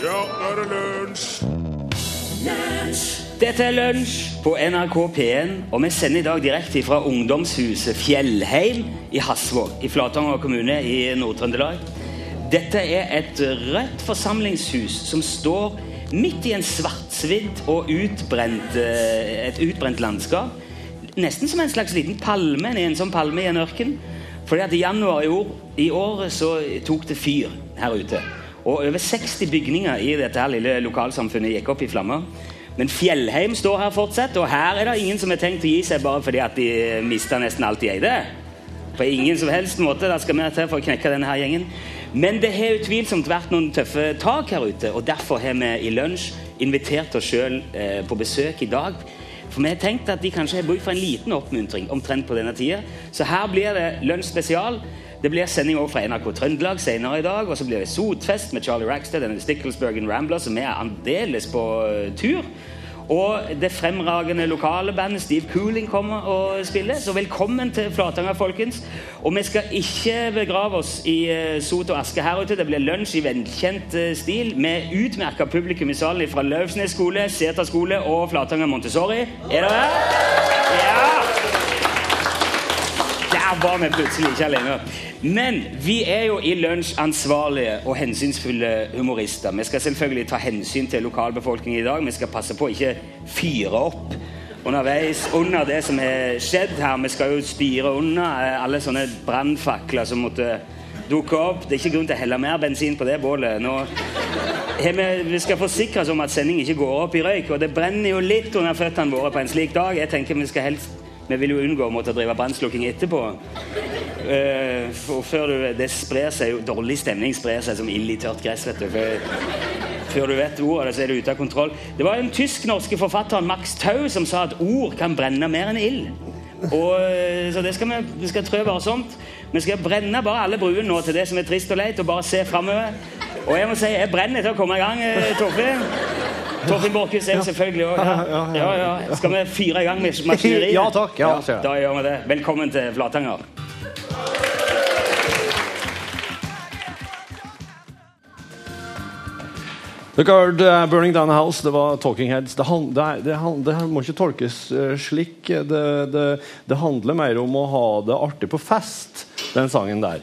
Ja, nå er det lunsj! Dette er Lunsj på NRK P1, og vi sender i dag direkte fra ungdomshuset Fjellheim i Hasvåg i Flatanger kommune i Nord-Trøndelag. Dette er et rødt forsamlingshus som står midt i en svartsvidd og utbrent, eh, et utbrent landskap. Nesten som en slags liten palme en sånn palme i en ørken. Fordi at I januar i år, i år så tok det fyr her ute. Og over 60 bygninger i dette her lille lokalsamfunnet gikk opp i flammer. Men Fjellheim står her fortsatt, og her er det ingen som har tenkt å gi seg bare fordi at de mista nesten alt de eide. På ingen som helst måte. Det skal mer til for å knekke denne her gjengen. Men det har utvilsomt vært noen tøffe tak her ute, og derfor har vi i lunsj invitert oss sjøl eh, på besøk i dag. For vi har tenkt at de kanskje har bruk for en liten oppmuntring omtrent på denne tida. Så her blir det lunsj spesial. Det blir sending over fra NRK Trøndelag senere i dag. Og så blir det Sotfest med Charlie Rackstead og Sticklesbergen Ramblers, som er aldeles på eh, tur. Og det fremragende lokale bandet Steve Cooling kommer og spiller. Så velkommen til Flatanger, folkens. Og vi skal ikke begrave oss i eh, sot og aske her ute. Det blir lunsj i velkjent eh, stil med utmerka publikum i salen fra Løvsnes skole, Seter skole og Flatanger Montessori. Er dere her? Ja! Var vi plutselig ikke alene. Men vi er jo i lunsj ansvarlige og hensynsfulle humorister. Vi skal selvfølgelig ta hensyn til lokalbefolkningen i dag. Vi skal passe på å ikke fyre opp underveis under det som har skjedd her. Vi skal jo styre unna eh, alle sånne brannfakler som måtte dukke opp. Det er ikke grunn til å helle mer bensin på det bålet. Nå vi, skal forsikre oss om at sending ikke går opp i røyk. Og det brenner jo litt under føttene våre på en slik dag. Jeg tenker vi skal helst vi vil jo unngå å måtte drive brannslukking etterpå. Uh, før du, det sprer seg jo, Dårlig stemning sprer seg som ild i tørt gress. vet du. For, før du vet ordet, så er du ute av kontroll. Det var den tysk-norske forfatteren Max Tau som sa at ord kan brenne mer enn ild. Og, eh, så det skal vi, vi skal trø varsomt. Vi skal brenne bare alle bruene nå til det som er trist og leit, og bare se framover. Og jeg må si, jeg brenner til å komme i gang, eh, Torfinn. Torfinn Borchhus er selvfølgelig òg. Ja. Ja, ja. Skal vi fyre i gang med maskineriet? Ja, takk. Ja, Ja, da gjør vi det. Velkommen til Flatanger. Dere har hørt 'Burning Down the House'. Det var Talking Heads. Det, hand, det, er- det, det må ikke tolkes eh, slik. Det, det, det handler mer om å ha det artig på fest, den sangen der.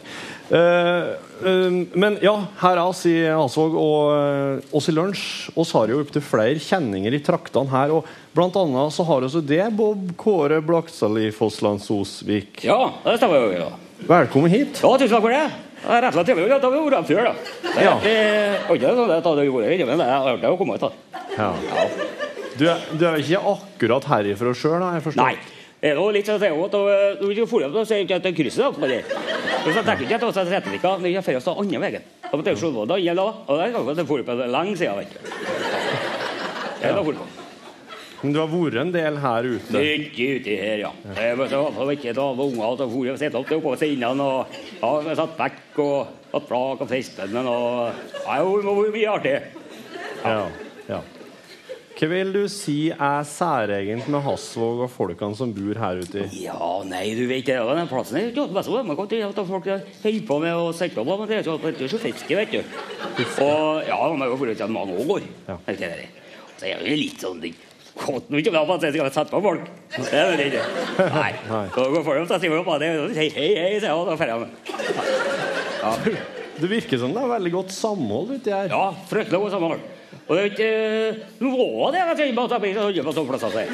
Eh, men ja, her er oss i Hasvåg og oss i lunsj. oss har jo opptil flere kjenninger i traktene her. og Blant annet så har vi det, Bob Kåre Blakstadli Fossland Sosvik. Ja, det stemmer jo. Ja. Velkommen hit. Ja, tusen takk for det. Det er rett og slett trivelig at vi har vært før, da. Det er Ja. ikke- sånn at det har vært inne, men det er artig å komme ut, da. Ja. Du, er, du er ikke akkurat herifra sjøl, har jeg forstått? Nei. Det er jo litt sånn at du vil ikke få lov til å si at det er krysset da, det. Så jeg ikke at det var ikke jeg får oss da andre veien. Da måtte jeg se hva da igjen da, og det er det får på en lang side, vet du. Det er da får. Men du har vært en del her ute? Ikke uti her, ja. Jeg var så da ikke til alle unger til å få sette opp det på siden og ja, vi satt vekk og hatt flak og festen og Det har vært mye artig. Ja. ja. Hva vil du si er særegent med Hasvåg og folkene som bor her ute? i? Ja, nei, du vet det, den plassen er ikke man kan til at folk holder på med å sette opp, men det er jo så fiske, vet du. Og ja, man har jo til mange år. Ja. det der. Så er det litt sånn. Godt ikke bra på at jeg skal sette på folk. Det er det ikke. Nei. Så går folk og er jo hei, hei, hei, sier jeg, og da ferdig med. Det virker som det er veldig godt samhold uti her. Ja, fryktelig godt samhold. Og det er ikke Nå var det jeg tenker på at jeg så høye på sånne plasser. seg.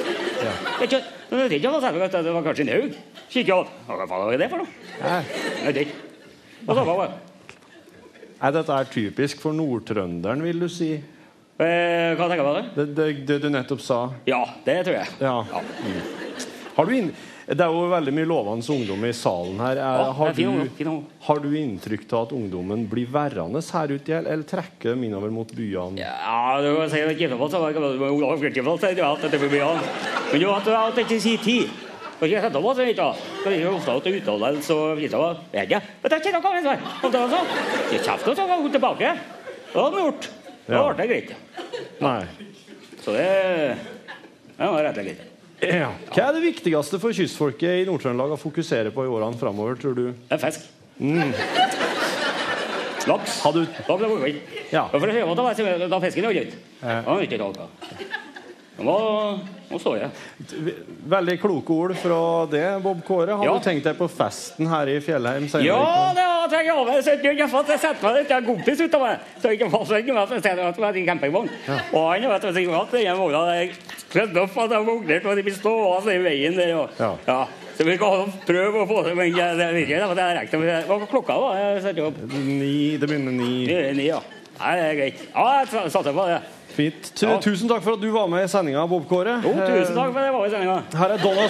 Er ikke men det er ikke særlig at det var kanskje en haug. Kikker jeg Hva faen var det for noe? Nei. Jeg vet ikke. Og så var det Nei, dette er typisk for nordtrønderen, vil du si? Eh, Hva tenker du på det? Det, det, det du nettopp sa? Ja, det tror jeg. Ja. Har du inn... Det er jo veldig mye lovende ungdom i salen her. Er, har, er du, har du inntrykk av at ungdommen blir værende her ute, eller eller trekker dem innover mot byene? Ja, du kan si så det ikke jo at det blir mye annet. Men du vet at det ikke sier tid. Kan ikke sette på ikke, da. Kan ikke ofte at utholdelse og hva Vet ikke. Men det er ikke noe ansvar. Og det er sånn. Ikke kjeft og så gå tilbake. Det hadde han gjort. Da ble det greit. Nei. Så det det var rett og slett greit. Ja. Hva er det viktigste for kystfolket i Nord-Trøndelag å fokusere på i årene framover, tror du? Det er fisk. Laks. Har du- Da ble det moro. Ja. For det var da, da fisken er ut. Ja. Nå, nå står jeg. Veldig kloke ord fra det, Bob Kåre. Har Ja. du tenkt deg på festen her i Fjellheim senere? Ja, det har jeg over. Så jeg har fått sett meg litt kompis ut av meg. Så jeg så ikke med at jeg var i campingvogn. Og han vet du, at den vogna jeg kledd opp at jeg våknet og de blir stående i veien der. Og, Ja. ja. Så vi kan prøve å få det, men jeg, det virker ikke. for det er riktig. Hva var klokka? Jeg opp Ni, det begynner ni. ni, ni, ja. Nei, det er greit. Ja, jeg satser på det. Fint. Ja. Tusen takk for at du var med i sendinga, Bob Kåre. Jo, tusen takk for at jeg var i sendinga. Eh, Her er Donna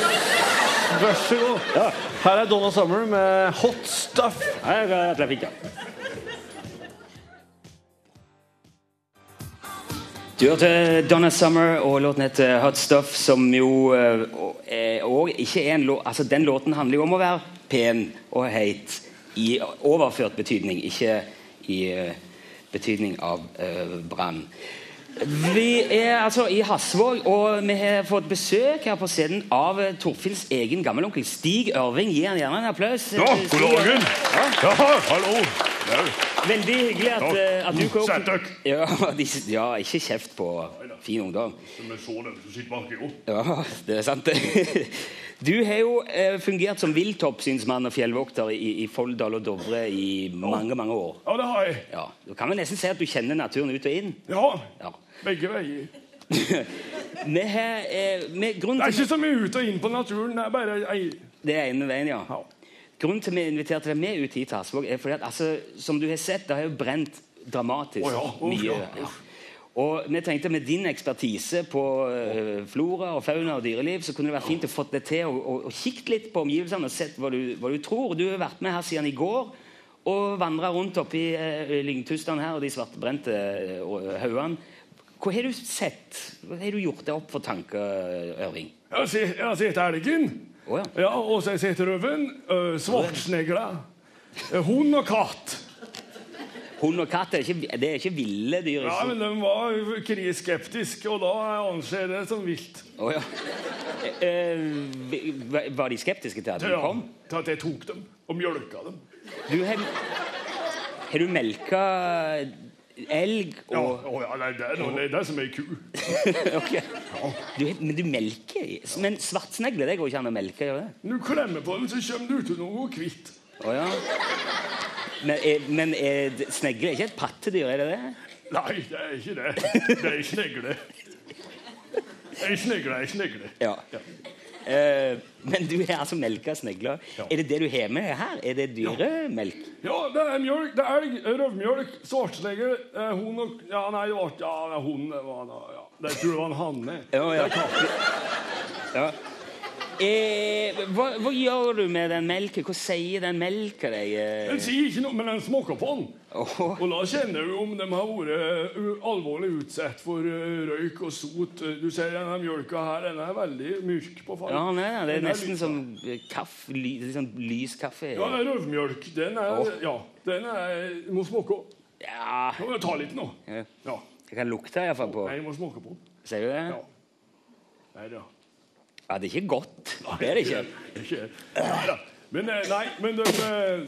Vær så god. Ja. Her er Donna Summer med Hot Stuff. Jeg er slett ikke. Du hørte Donna Summer og låten heter Hot Stuff, som jo eh, og, eh, ikke er en låt Altså, den låten handler jo om å være pen og heit i overført betydning, ikke i eh, betydning av uh, brann. Vi er altså i Hasvåg, og vi har fått besøk her på scenen av Torfinns egen gammelonkel Stig Ørving. Gi han gjerne en applaus. Ja, god dagen. Ja. Ja, hallo. Veldig hyggelig at, eh, at du kom. Sett dere. Ja, de, ja, ikke kjeft på fin ungdom. Som jeg så dem som sitter bak i ro. Ja, det er sant. det. Du har jo eh, fungert som viltoppsynsmann og fjellvokter i, i Folldal og Dovre i mange mange år. Ja, det har jeg. Ja, Du kan vel nesten si at du kjenner naturen ut og inn? Ja, Ja. begge veier. Vi har eh, med grunn Det er ikke så mye ut og inn på naturen. Det er bare ei Det er ene veien, ja. Ja. Grunnen til at vi inviterte deg med ut hit Hasvåg, er fordi at altså, som du har sett, det har jo brent dramatisk oh, ja, oh, mye. ja. Og vi tenkte med din ekspertise på uh, flora og fauna og dyreliv, så kunne det vært fint å få det til og, og, og kikke litt på omgivelsene og sett hva du, hva du tror. Du har vært med her siden i går og vandra rundt oppi uh, lyngtustene her og de svartbrente uh, haugene. Hva har du sett? Hva har du gjort deg opp for tanker, Ørving? Jeg har sett elgen. Å ja. Ja, og så har jeg sett røven. Uh, Svartsnegla. Uh, hund og katt. Hund og katt er ikke, det er ikke ville dyr. Ja, men de var kriskeptiske, og da anser jeg det som vilt. Oh, ja. Eh, var de skeptiske til at du Ja, kom? til at jeg tok dem og mjølka dem. Du har, har du melka elg Ja, og å, ja, nei, det, er noe, det er det som ei ku. okay. du, Men du melker? Men svartsnegle det går ikke an å melke? gjør det? Du klemmer på dem, så kommer du til noe hvitt. Oh, ja. Men, er, men er, snegle er ikke et pattedyr, er det det? Nei, det er ikke det. Det er snegle. Ei snegle, ei snegle. Ja. Eh, men du har altså melka snegler. Ja. Er det det du har med her? Er det dyremelk? Ja, det er mjølk, det er elg, røvmjølk, svartsnegler, eh, hund og Ja, nei, det var ikke ja, det er hund. Det var ja. Det tror jeg var en hanne. Ja, ja. Det er. Ja. Eh, hva, hva gjør du med den melken? Hva sier den melka deg? eh? Den sier ikke noe, men den smaker på den. Åh, Og da kjenner du om de har vært alvorlig utsatt for røyk og sot. Du ser denne mjølka her, den er veldig mørk på fargen. ja, nei, nei, det er nesten er som kaff, ly, sånn lys kaffe. Ja, det er røvmjølk. Den er oh. Ja, den er Du må smake. Ja, Nå må jeg ta litt nå. ja. Ja. Jeg kan lukte iallfall på. Nei, jeg må smake på. Ser du det? Ja. Nei da. Ja, det er ikke godt. Nei, Det er det ikke. Nei, det er eh, nei, men nei, men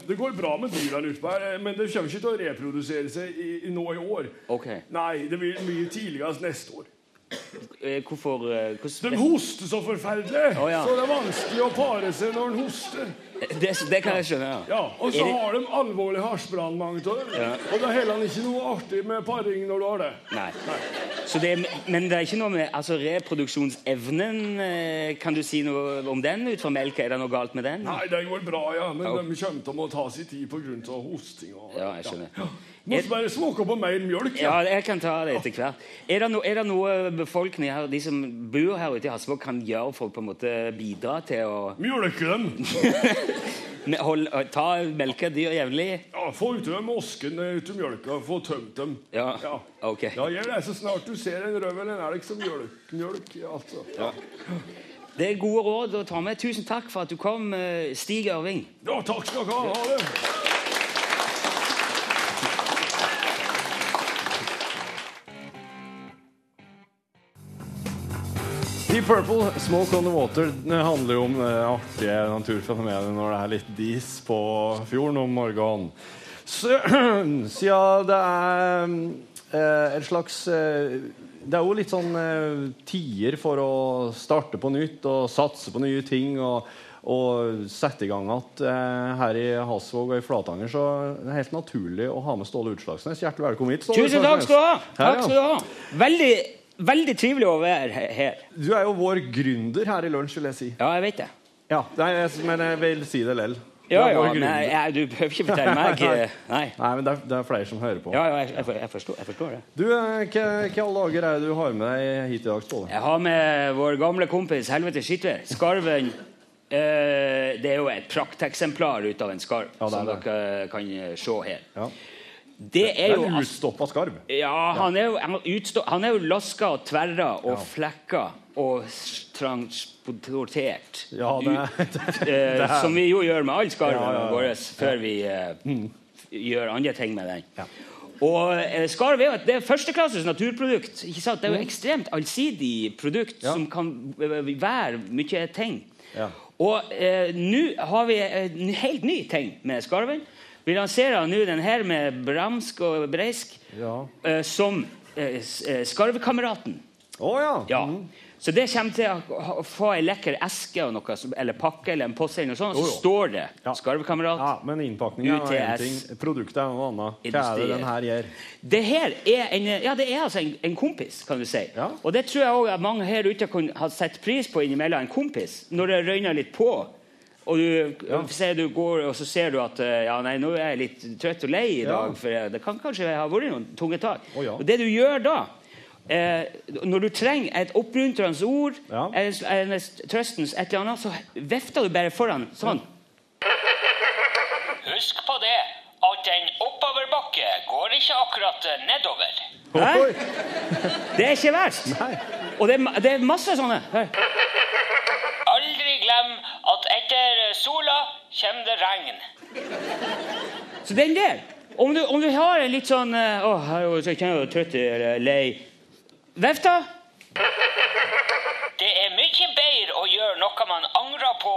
det går bra med dyra eh, men det kommer ikke til å reprodusere seg i, i nå i år. Okay. Nei, det blir mye tidligst neste år. Eh, Hvorfor hvordan... De hoster så forferdelig, oh, ja. så det er vanskelig å pare seg når de hoster. det, det kan jeg skjønne. Ja, Og så det- har de alvorlig hasjbrann, mange av dem. Ja. Og det er heller ikke noe artig med paring når du har det. Nei. Så det er, men det er ikke noe med altså reproduksjonsevnen eh, Kan du si noe om den ut fra melka? Er det noe galt med den? Nei, det går bra, ja, men Ja. de kommer til å ta sin tid pga. hosting. Og, Ja, jeg skjønner. Må bare smake på mer mjølk. Ja, jeg kan ta det etter hvert. Er det, no, er det noe befolkningen her, de som bor her ute i Hasvåg, kan gjøre for å på en måte bidra til å Mjølke dem. hold, ta melke dyr jevnlig? Ja, Få ut dem osken ut av mjølka, få tømt dem. Ja. Ja. Ok. Ja, gjør det så snart du ser en røv eller en elg som mjølk. mjølk altså. Ja. Det er gode råd å ta med. Tusen takk for at du kom, eh, Stig Ørving. ja, takk skal du ha. Ha det. Deep Purple, 'Smoke on the Water', det handler jo om det artige naturfenomenet når det er litt dis på fjorden om morgenen. Så, siden det er eh, et slags eh, Det er jo litt sånn eh, tider for å starte på nytt og satse på nye ting. og og sette i gang igjen eh, her i Hasvåg og i Flatanger, så det er helt naturlig å ha med Ståle Utslagsnes. Hjertelig velkommen hit. Ståle Tusen takk skal du ha! Her, Takk skal du ha. Veldig, veldig trivelig å være her. Du er jo vår gründer her i lunsj, vil jeg si. Ja, jeg vet det. Ja, er, men jeg vil si det lell. Ja, ja, nei, jeg, du behøver ikke fortelle meg Nei. Nei, men det er, det er flere som hører på. Ja, ja, jeg, jeg, jeg, forstår, jeg forstår det. Du, eh, hva alle dager er det du har med deg hit i dag, Ståle? Jeg har med vår gamle kompis Helvete Skittver. Skarven. Eh, det er jo et prakteksemplar ut av en skarv, Ja, som dere kan se her. Ja. Det er jo en utstoppa skarv. Ja, han er jo, han utstå, han er jo laska og tverra og flekka og transportert. Ja, det ut, det eh, er- som vi jo gjør med all skarven Ja, ja, ja. våre før vi eh, gjør andre ting med den. Ja. Og eh, Skarv er jo et førsteklasses naturprodukt. ikke sant? Det er jo et ekstremt allsidig produkt Ja. som kan være mye ting. Ja. Og eh, nå har vi en helt ny ting med skarven. Vi lanserer nå den her med bramsk og breisk Ja. uh, som uh, s- eh, Skarvekameraten. Å ja. Ja. Så det kommer til å få ei lekker eske noe, eller pakke eller en post, eller noe sånt, så oh, står det Ja. 'Skarvekamerat'. ja, men innpakninga er én ting. Produktet er noe annet. Hva er det den her gjør? Det her er en, ja, det er altså en, en kompis, kan du si. Ja. Og det tror jeg at mange her ute kunne ha sett pris på innimellom en kompis. Når det røyner litt på, og du, ser du går, og så ser du at eh, ja, nei, nå er jeg litt trøtt og lei i Ja. dag, for eh, det kan kanskje ha vært noen tunge tak. Oh, ja. Og det du gjør da eh, Når du trenger et oppmuntrende ord, Ja. en, en trøstens et eller annet, så vifter du bare foran sånn. Husk på det at en oppoverbakke går ikke akkurat eh, nedover. Hæ? Det er ikke verst. Nei. Og det det er masse sånne. Hør. Aldri glem at etter sola kommer det regn. Så den der Om du, om du har en litt sånn eh, Å, jeg er jo- så kjenner jeg trøtt eller lei. Vifta? Det er mye bedre å gjøre noe man angrer på,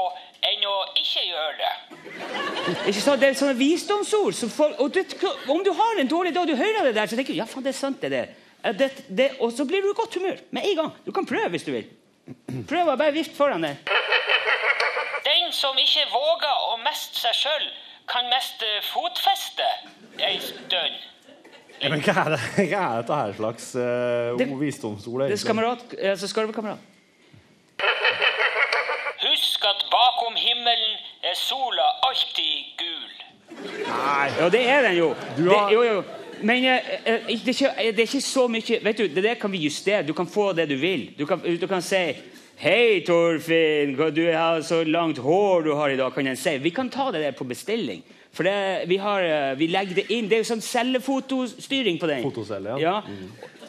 enn å ikke gjøre det. Ikke sant? Det er sånne visdomsord. Så og du, om du har en dårlig dag, du hører det der, så tenker du ja, faen, det er sant, det der. Det, det, og så blir du i godt humør med en gang. Du kan prøve hvis du vil. Prøv å bare vifte foran deg. Den som ikke våger å meste seg sjøl, kan miste fotfestet ei stund. Ja, Men hva er, det, hva er dette her slags uh, Det- visdomsord? Det kamerat, egentlig? skamerat, altså skarvekamerat. Husk at bakom himmelen er sola alltid gul. Nei. Ja, det er den jo. Du Det, jo, jo. Men eh, eh, det, er ikke, det er ikke så mye Vet du, Det der kan vi justere. Du kan få det du vil. Du kan, du kan si Hei, Torfinn, du har så langt hår du har i dag. kan jeg si. Vi kan ta det der på bestilling. For det, vi, har, eh, vi legger det inn. Det er jo sånn cellefotostyring på den. Fotocelle, ja.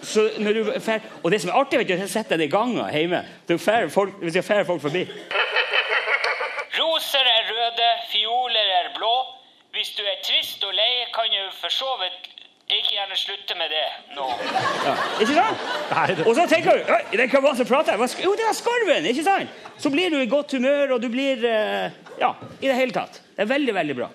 Så når du er fer- og det som er artig, vet du, er å sette det i gangen hjemme. Det er fer folk, hvis jeg fer folk forbi. Roser er røde, fioler er blå. Hvis du er trist og lei, kan du for så vidt ikke gjerne slutte med det nå. Ja, ikke sant? Nei, det- Og så tenker du «Oi, den kan så prate. Jo, det er skarven! ikke sant? Så blir du i godt humør, og du blir eh, Ja, i det hele tatt. Det er veldig, veldig bra.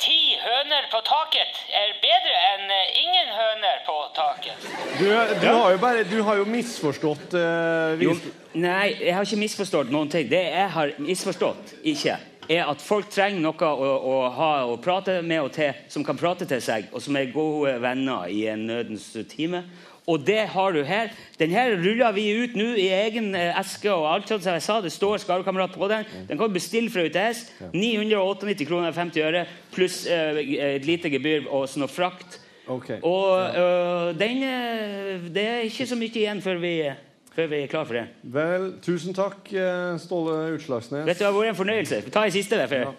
Ti høner på taket er bedre enn eh, ingen høner på taket. Du, du, har jo bare, du har jo misforstått uh, Jo, nei, jeg har ikke misforstått noen ting. Det jeg har misforstått, ikke, er at folk trenger noe å, å ha å prate med og til, som kan prate til seg, og som er gode venner i en nødens time. Og det har du her. Den her ruller vi ut nå i egen eh, eske. og alt som jeg sa, Det står Skarvkamerat på den. Den kan du bestille fra UTS. 998 kroner og 50 øre pluss eh, et lite gebyr og sånn frakt. Okay. Og øh, den Det er ikke så mye igjen før vi, før vi er klar for det. Vel, tusen takk, eh, Ståle Utslagsnes. Dette har vært en fornøyelse. Ta en siste der. Ja.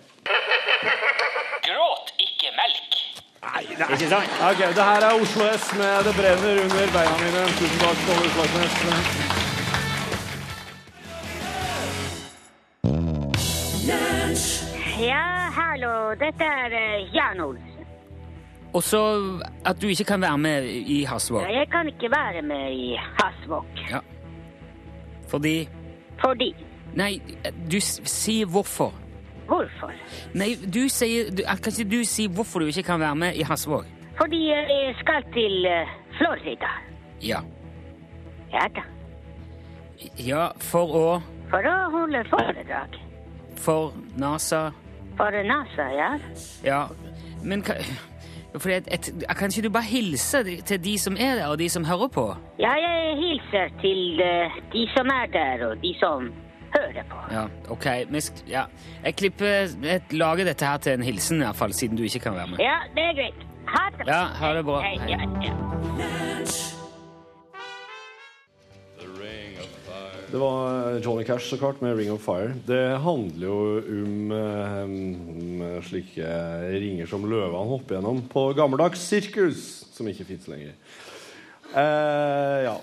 Gråt ikke melk. Nei, nei. Ikke sant? Ok, det her er Oslo S med Det brenner under beina mine. Tusen takk, Ståle Utslagsnes. Ja, hallo. Dette er eh, Jan Olsen. Og så at du ikke kan være med i Hasvåg. Jeg kan ikke være med i Hasvåg. Ja. Fordi Fordi Nei, du sier hvorfor. hvorfor. Nei, du sier du, eh, Kan ikke du si hvorfor du ikke kan være med i Hasvåg? Fordi jeg skal til eh, Florida. Ja. Ja da. Ja, for å For å holde foredrag. For NASA For NASA, ja. Ja, men ka- fordi et, et, Kan ikke du bare hilse til de som er der, og de som hører på? Ja, jeg hilser til eh, de som er der, og de som hører på. Ja, ok. Ja. Jeg klipper Jeg lager dette her til en hilsen, i hvert fall, siden du ikke kan være med. Ja, det er greit. Ha det Ja, ha det bra. Hei, Hei. ja, ja. Det var Johnny Cash så klart med 'Ring of Fire'. Det handler jo om um, slike ringer som løvene hopper gjennom på gammeldags sirkus, som ikke fins lenger. Uh, ja.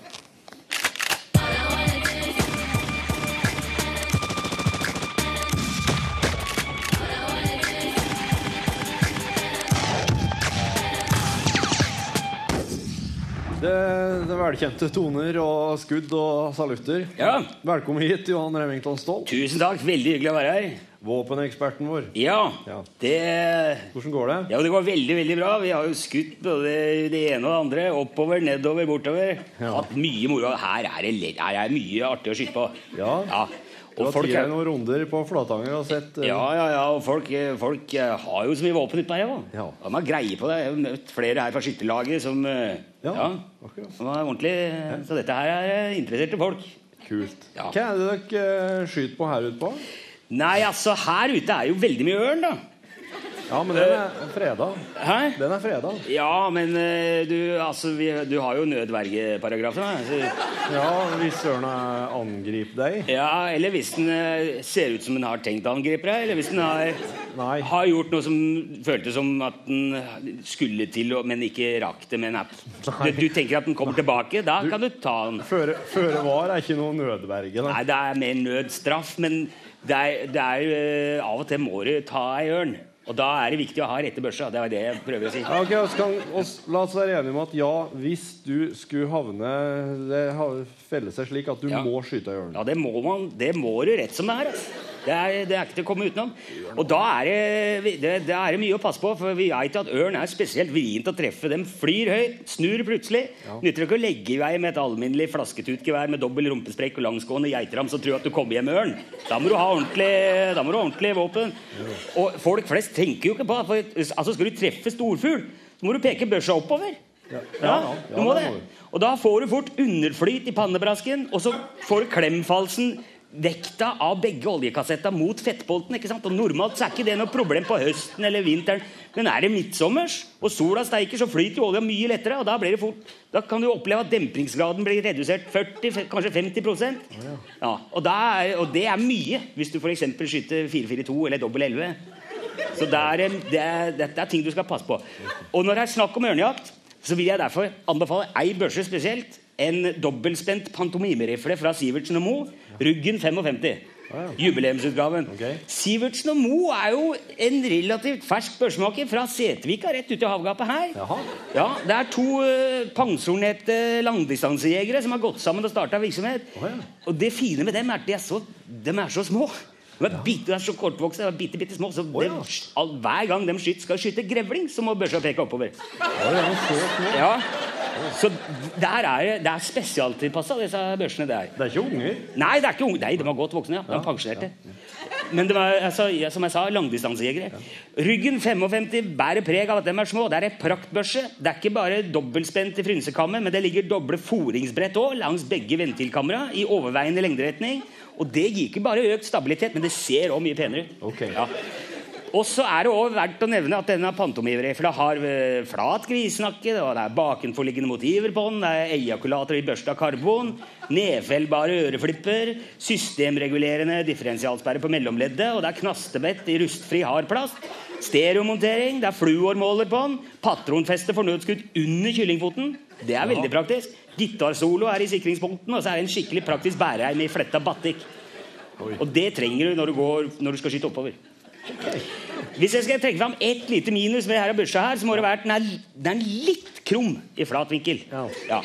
Det, det er velkjente toner og skudd og salutter. Ja. Velkommen hit, Johan Remington Stolt, Tusen takk. Veldig hyggelig å være her. våpeneksperten vår. Ja, Ja. det Hvordan går det? Ja, det går veldig, veldig bra. Vi har jo skutt både det ene og det andre. Oppover, nedover, bortover. Ja. Hatt mye moro. Her er det her er mye artig å skyte på. Ja. Du Og har folk noen runder på Flatanger og sett uh... ja, ja, ja, og folk, eh, folk eh, har jo så mye våpen utpå her. Ja. Ja. De har greie på det. Jeg har møtt flere her fra skytterlaget som eh, Ja, ja, akkurat. som er ordentlig Så dette her er eh, interesserte folk. Kult. Ja. Hva er det dere eh, skyter på her ute på? Nei, altså, her ute er jo veldig mye ørn, da. Ja, men den er freda. Hæ? Den er freda. Ja, men eh, du, altså, vi, du har jo nødvergeparagrafen. da, så- Ja, hvis ørna angriper deg. Ja, eller hvis den eh, ser ut som den har tenkt å angripe deg, eller hvis den har, har gjort noe som føltes som at den skulle til, men ikke rakk det med en app. Du, du tenker at den kommer tilbake, da kan du ta den. Føre, føre var er ikke noe nødverge. Da. Nei, det er mer nødstraff, men det er, det er eh, av og til må du ta ei ørn. Og da er det viktig å ha rette børsa. Det var det jeg prøver å si. Ok, oss kan, oss, La oss være enige om at ja, hvis du skulle havne Det felle seg slik at du Ja. må skyte av hjørnet. Ja, det må, man, det må du rett som det er. Altså. Det, er. det er ikke til å komme utenom. Og da er det, det, det er mye å passe på, for vi veit at ørn er spesielt vrient å treffe. De flyr høyt, snur plutselig. Nytter ikke å legge i vei med et alminnelig flasketutgevær med dobbel rumpesprekk og langsgående geiteram som tror at du kommer hjem med ørn. Da må du ha ordentlig, da må du ha ordentlig våpen. Og folk flest tenker jo ikke på for, altså skal du treffe storfugl, så må du peke børsa oppover. Ja, ja, du ja, må det. Og da får du fort underflyt i pannebrasken, og så får du klemfalsen vekta av begge oljekassetter mot fettbolten. ikke sant? Og Normalt så er ikke det noe problem på høsten eller vinteren, men er det midtsommers og sola steiker, så flyter jo olja mye lettere, og da, blir det fort, da kan du oppleve at dempringsgraden blir redusert 40, kanskje 50% ja, og, er, og det er mye hvis du f.eks. skyter 442 eller dobbel 11. Så det er, det, er, det er ting du skal passe på. Og når det er snakk om ørnejakt, så vil jeg derfor anbefale ei børse spesielt. En dobbeltspent pantomimerifle fra Sivertsen og Moe. Ruggen 55. Jubileumsutgaven. Okay. Sivertsen og Moe er jo en relativt fersk børsmaker fra Setvika, rett ute i havgapet her. Jaha. Ja, Det er to uh, pensjonerte langdistansejegere som har gått sammen og starta virksomhet. Oh, ja. Og det fine med dem er at de er så, de er så små. De er, bitte, de er så kortvokste, de er bitte, bitte små. Så oh, ja. de, all, hver gang de skyter, skal skyte grevling, så må børsa peke oppover. Ja, er noe så små. Ja, Så der er det, er spesialtilpassa, disse børsene der. Det er ikke unger. Nei, det er ikke unge. Nei, de var godt voksne. ja. De var pensjonerte. Men det var, altså, ja, som jeg sa, langdistansejegere. Ryggen 55 bærer preg av at de er små. Det er ei praktbørse. Det er ikke bare dobbeltspent i frynsekammer, men det ligger doble foringsbrett òg langs begge ventilkamera i overveiende lengderetning. Og det gir ikke bare økt stabilitet, men det ser òg mye penere ut. Ok. Ja. Og så er det også verdt å nevne at denne det har eh, flat grisnakke, og det er bakenforliggende motiver på den, det er ejakulater i børsta karbon, nedfellbare øreflipper, systemregulerende differensialsperre på mellomleddet, og det er knastebett i rustfri hardplast, stereomontering, det er fluormåler på den, patronfeste for nødskudd under kyllingfoten, det er veldig praktisk, gitarsolo er i sikringspunkten, og så er det en skikkelig praktisk bæreheim i fletta batikk. Og det trenger du når du, går, når du skal skyte oppover. Hvis jeg skal trekke fram ett lite minus ved denne børsa, her, så må det være at den er, den er litt krum i flat vinkel. Ja. Ja.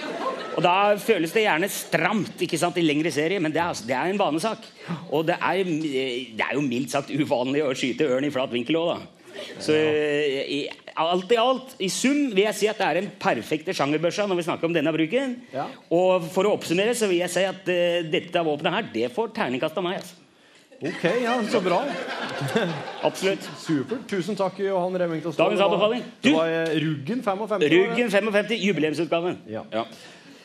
Og da føles det gjerne stramt ikke sant, i lengre serie, men det er, det er en vanesak. Og det er, det er jo mildt sagt uvanlig å skyte ørn i flat vinkel òg, da. Så eh, i, alt i alt, i sum, vil jeg si at det er den perfekte sjangerbørsa når vi snakker om denne bruken. Ja. Og for å oppsummere så vil jeg si at uh, dette våpenet her, det får terningkast av meg. altså. Ok, ja, så bra. Absolutt. Supert. Tusen takk, Johan Remington. Dagens Det anbefaling. Det Du- var eh, Ruggen 55. var? Ruggen 55, jubileumsutgaven. Ja. Ja.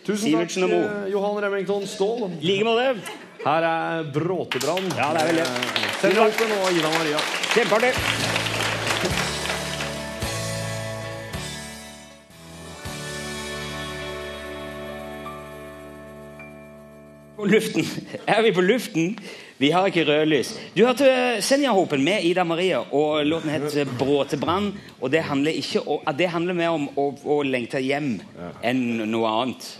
Tusen Sivertsen takk, eh, Johan Remington Ståhl. Like måte. Her er Bråtebrann. Ja, det er vel det. opp Senja Open og Ida Maria. Kjempeartig. På luften. Er vi på luften? Vi har ikke rødlys. Du hørte Senjahopen med Ida Maria, og låten het 'Bråtebrann'. Og det handler, om- det handler mer om å, å lengte hjem enn noe annet.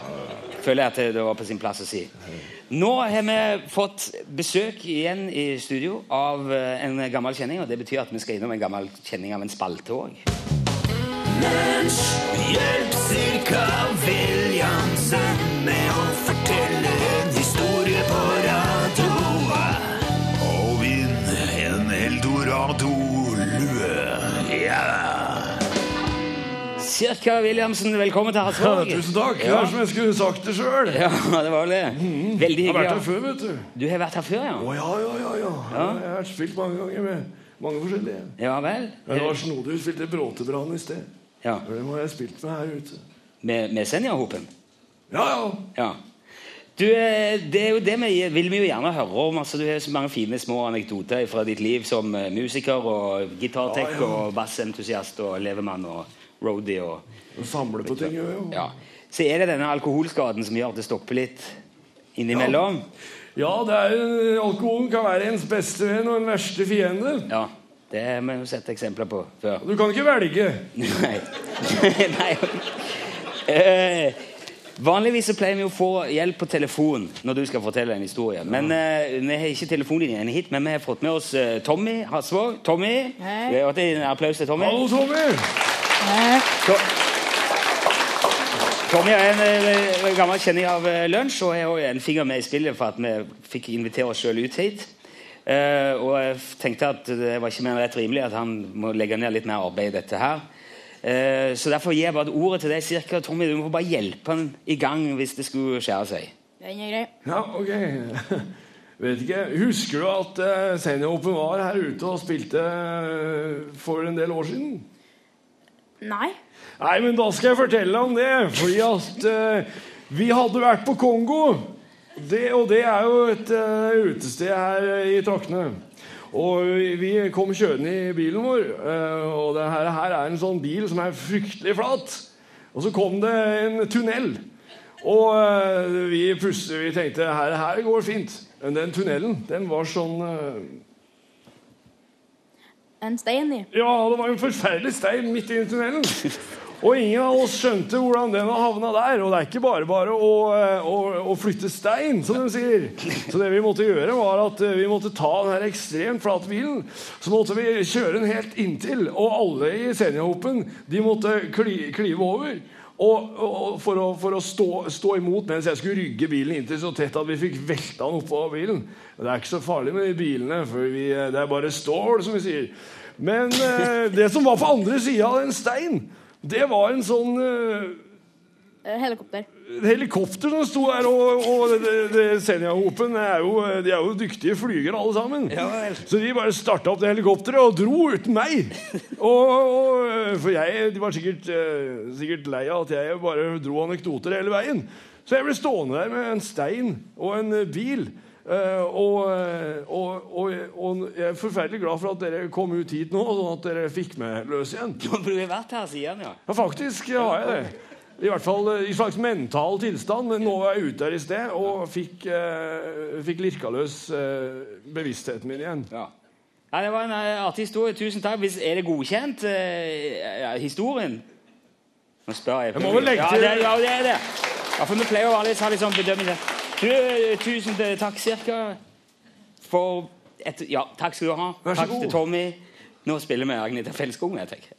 Føler jeg at det var på sin plass å si. Nå har vi fått besøk igjen i studio av eh, en gammel kjenning, og det betyr at vi skal innom en gammel kjenning av en spalte òg. Hjelp Sirka Williamsen med å Cirka Williamsen, velkommen til Ja, tusen takk. Det Ja. er som jeg skulle sagt det sjøl. ja, det var det. Veldig Jeg har vært her før, vet du. Du har vært her før, ja? Å ja, ja, ja. ja. Jeg har spilt mange ganger med mange forskjellige. Ja vel? Det var snodig. Du spilte Bråtebrann i sted. Ja. Det må jeg ha spilt med her ute. Med, med Senja-hopen? Ja, ja. Ja. Du, eh, det er jo det vi vil vi jo gjerne høre om. Altså, du har så mange fine små anekdoter fra ditt liv som eh, musiker og gitartech Ja, ja. og bassentusiast og levemann og roadie og samle på ting jo. ja. Så er det denne alkoholskaden som gjør at det stopper litt innimellom. Ja, det er, alkoholen kan være ens beste venn og en verste fiende. Ja. Det har vi jo sett eksempler på før. Du kan ikke velge. Nei. Nei. Eh, vanligvis så pleier vi å få hjelp på telefon når du skal fortelle en historie. Men eh, Vi har ikke telefonlinjen hit, men vi har fått med oss eh, Tommy Hasvåg. Tommy! Hey. Vi har hatt en applaus til Tommy. Hallo, Tommy. To- Tommy er en eh, gammel kjenning av eh, Lunsj og er også en finger med i spillet for at vi fikk invitere oss sjøl ut hit. Eh, og jeg tenkte at det var ikke mer enn rett rimelig at han må legge ned litt mer arbeid i dette her. Eh, så derfor gir jeg bare ordet til deg, cirka. Tommy, du må bare hjelpe han i gang hvis det skulle skjære seg. Den er grei. Ja, ok. Vet ikke. Husker du at uh, Senior Open var her ute og spilte for en del år siden? Nei. Nei, men da skal jeg fortelle om det. Fordi at uh, vi hadde vært på Kongo. Det, og det er jo et uh, utested her i traktene. Og vi kom kjørende i bilen vår, uh, og det her, her er en sånn bil som er fryktelig flat. Og så kom det en tunnel. Og vi plutselig vi tenkte her, her går fint. Men den tunnelen, den var sånn En stein i. Ja, det var en forferdelig stein midt i tunnelen. Og ingen av oss skjønte hvordan den havna der. Og det er ikke bare bare å, eh, å, å flytte stein, som de sier. Så det vi måtte gjøre, var at eh, vi måtte ta den her ekstremt flate bilen. Så måtte vi kjøre den helt inntil. Og alle i seniorhopen de måtte kli, klive over. Og, og for å, for å stå, stå imot mens jeg skulle rygge bilen inntil så tett at vi fikk velta den oppå bilen. Det er ikke så farlig med de bilene, for vi, det er bare stål, som vi sier. Men eh, det som var på andre sida av en stein, det var en sånn eh, Eh, Helikopter. Helikopter som sto der. Og, og det, det, Senja-hopen er jo, de er jo dyktige flygere, alle sammen. Så de bare starta opp det helikopteret og dro uten meg. Og, og, for jeg, De var sikkert, eh, sikkert lei av at jeg bare dro anekdoter hele veien. Så jeg ble stående der med en stein og en eh, bil. Eh, og, og, jeg er forferdelig glad for at dere kom ut hit nå, sånn at dere fikk meg løs igjen. Du har vært her siden, ja. Ja, faktisk har jeg det. I hvert fall eh, i slags mental tilstand. Men nå var jeg ute her i sted og fikk, eh, fikk lirka løs eh, bevisstheten min igjen. Ja. ja, Det var en eh, artig historie. Tusen takk. Hvis, er det godkjent, eh, ja, historien? Nå spør jeg. Jeg må vel legge ja, det, ja, det er det. Ja, for vi pleier å vanligvis ha litt sånn bedømmelse. Du, eh, tusen takk, cirka, for et, Ja, takk skal du ha. Vær så takk god. til Tommy. Nå spiller vi Agneta Fjellskog, jeg tenker.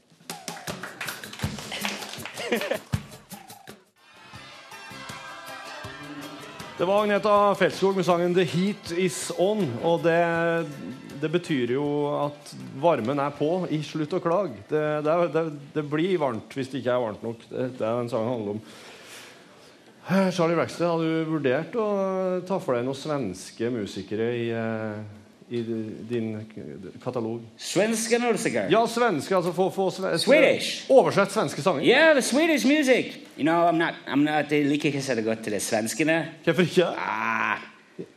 Det var Agneta Feltskog med sangen 'The Heat Is On'. Og det, det betyr jo at varmen er på i slutt og klag. Det, det, det blir varmt hvis det ikke er varmt nok. Det, det er den sangen handler om. Eh, Charlie Braxton, har du vurdert å ta for deg noen svenske musikere i, eh, i din katalog? Svenska norska. Ja, svenska. Altså få, få Swedish. Oversett svenske sanger. Yeah, the Swedish music. You know, I'm not, I'm not, jeg liker ikke så godt til det svenskene. Hvorfor ikke? Ah,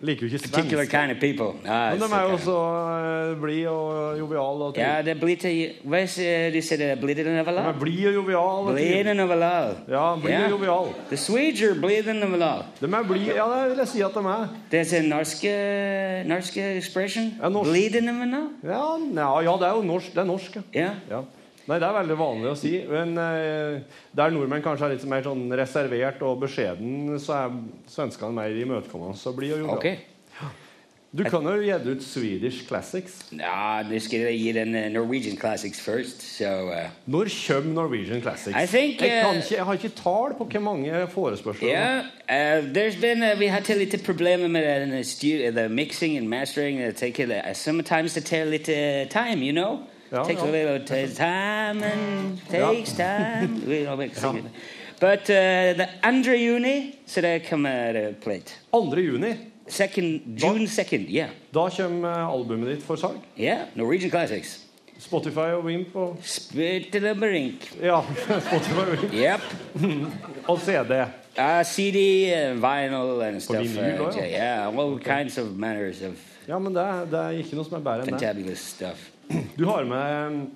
Liker jo ikke svensk. kind of people. Ah, Men de er jo så uh, blide og joviale. Og Ja, det blir til Hva er det du sier og blir De er blide og joviale. og Blir det overalt? Ja, blide og joviale. The Swedes are og det overalt. De er blide, ja, det vil jeg si at de er. Det er en norske expression. Ja, norsk. Det og Ja, ja, ja det er jo norsk. Det er norsk, ja. Yeah. ja. Nei, det er veldig vanlig å si. Men eh, der nordmenn kanskje er litt mer sånn reservert og beskjeden, så er svenskene mer imøtekommende og blide og joviale. okay. Du kan jo gjette ut Swedish Classics. Ja, nu skal jeg gi den uh, Norwegian Classics først. So, uh, Når kommer Norwegian Classics? I think, jeg, kan eh, ikke, jeg har ikke tall på hvor mange forespørsler yeah, uh, been uh, vi har hatt litt problemer med den uh, mixing and mastering. Det tar it, uh, sometimes it takes litt tid, time, you know. Ja, takes ja. a little time and takes time. But uh, the 2. juni, så det kommer uh, plate. 2. juni. Second, June 2nd, yeah. Da kommer eh, albumet ditt for salg. Yeah, Norwegian Classics. Spotify og Wimp og Spit. Ja, Spotify og Wimp. Yep. Og CD. Uh, CD, uh, vinyl, and stuff. vinyl uh, ja. yeah, all kinds of manners of Ja, men det er, det er ikke noe som er bedre enn det. stuff. Du har med,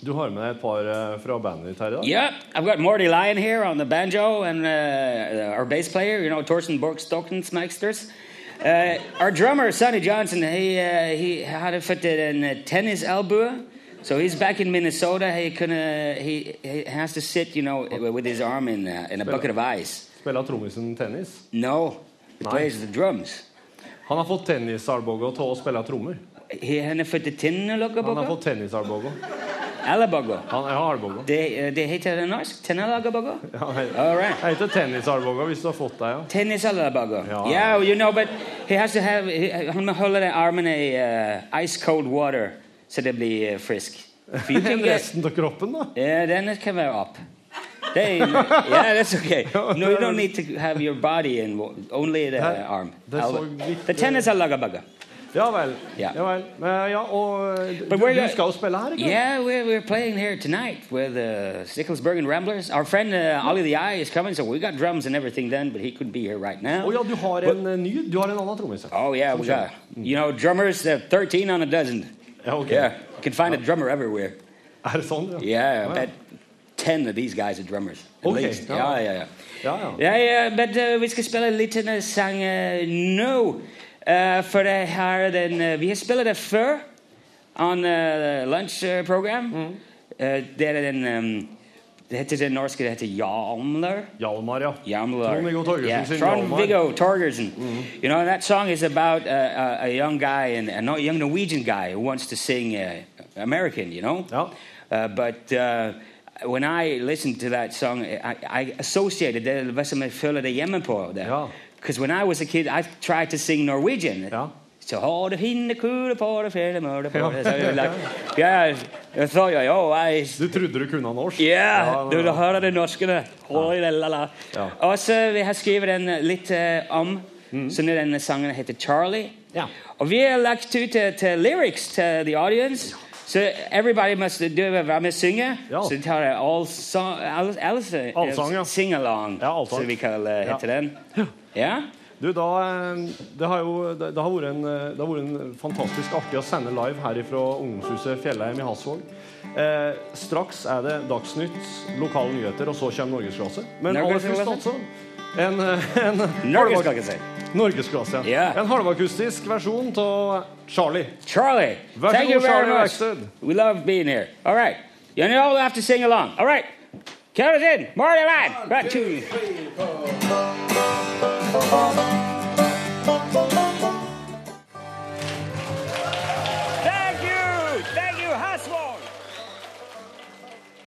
du har med et par eh, fra bandet ditt her i dag. Yeah, I've got Morty Lyon here on the banjo and uh, our bass player, you know, Torsten Borg Stokensmeisters. Uh, our drummer, Sonny Johnson, he, uh, he had fått en uh, tennis albue. So he's back in Minnesota. He, couldn't, he, he has to sit, you know, with his arm in, uh, in a bucket of ice. Spiller trommisen tennis. No, he Nei. plays the drums. Han har fått tennisalbogger til å spille trommer. He, han har fått tinnelogger Han har fått tennisalbogger. Har albogger. Det, eh, det heter det norsk? Tennelaggerbagger? Ja, right. Det heter tennisalbogger hvis du har fått det, ja. Tennisalgerbagger. Ja. Yeah, you know, but he has to have, he, han må holde den armen i uh, ice cold water så det blir uh, frisk. Resten av kroppen, da? yeah, den kan være opp. They, yeah, that's okay. No, you don't need to have your body in, only the uh, arm. The tennis så Ja vel. Yeah. Ja vel. Ja, og eh, du, du skal jo spille her, ikke Yeah, we're, we're playing here tonight with uh, Sticklesberg and Ramblers. Our friend uh, Ali the Eye is coming, so we got drums and everything done, but he couldn't be here right now. Å ja, du har en eh, ny Du har en annen trommis. ja. Oh yeah, we got you know drummers. They're thirteen on a dozen. Ja, ok. Yeah, you can find a drummer everywhere. Er det sånn, ja? Yeah, I Ja, bet ten of these guys are drummers. At Okay, least. ja. Yeah, yeah, yeah. Ja, ja. Ja, ja, men uh, vi skal spille en liten uh, sang uh, nå. Uh, for det her den, uh, Vi har spilt det før on uh, lunch uh. Mm. Uh, det er den um, Det heter det norske det heter Hjalmar. Hjalmar, ja. Hjalmar. Trond-Viggo Torgersen Yeah, sin. Trond-Viggo Torgersen. You know, that song is about a, a, a young guy, and a young Norwegian guy who wants to sing uh, American, you know? Ja. Uh, but uh, when I listened to that song, I, I associated det med som jeg føler det hjemme på. Ja. Because when I was a kid, I tried to sing Norwegian. Ja. Så har du hinne kule på det, fele mørde på det. Så jeg like, yeah, I thought, I Du trodde du kunne norsk? ja, Ja, du, hører det norske. Ja. Og så vi har skrevet den litt uh, om. Så nå denne sangen heter Charlie. Ja. Og vi har lagt ut til, til lyrics til the audience. Så everybody must do være med og synge. Ja. Så vi tar all song, all, all, song, ja. Sing along, Ja, allsang. som vi kaller heter den. Ja? Du, da, eh, det har jo det, det har vært en, eh, det har vært en fantastisk artig å sende live her fra ungdomshuset Fjellheim i Hasvåg. Eh, straks er det Dagsnytt, lokale nyheter, og så kommer Norgesklasse. Men aller først altså en, eh, en Norgesklasse. Norgesklasse, ja. Yeah. En halvakustisk versjon av Charlie. Charlie, Vær så thank you god, Charlie. Verksted. We love being here. All right. You all have to sing along. All right. Count us in. Marty line. Right, two. Oh.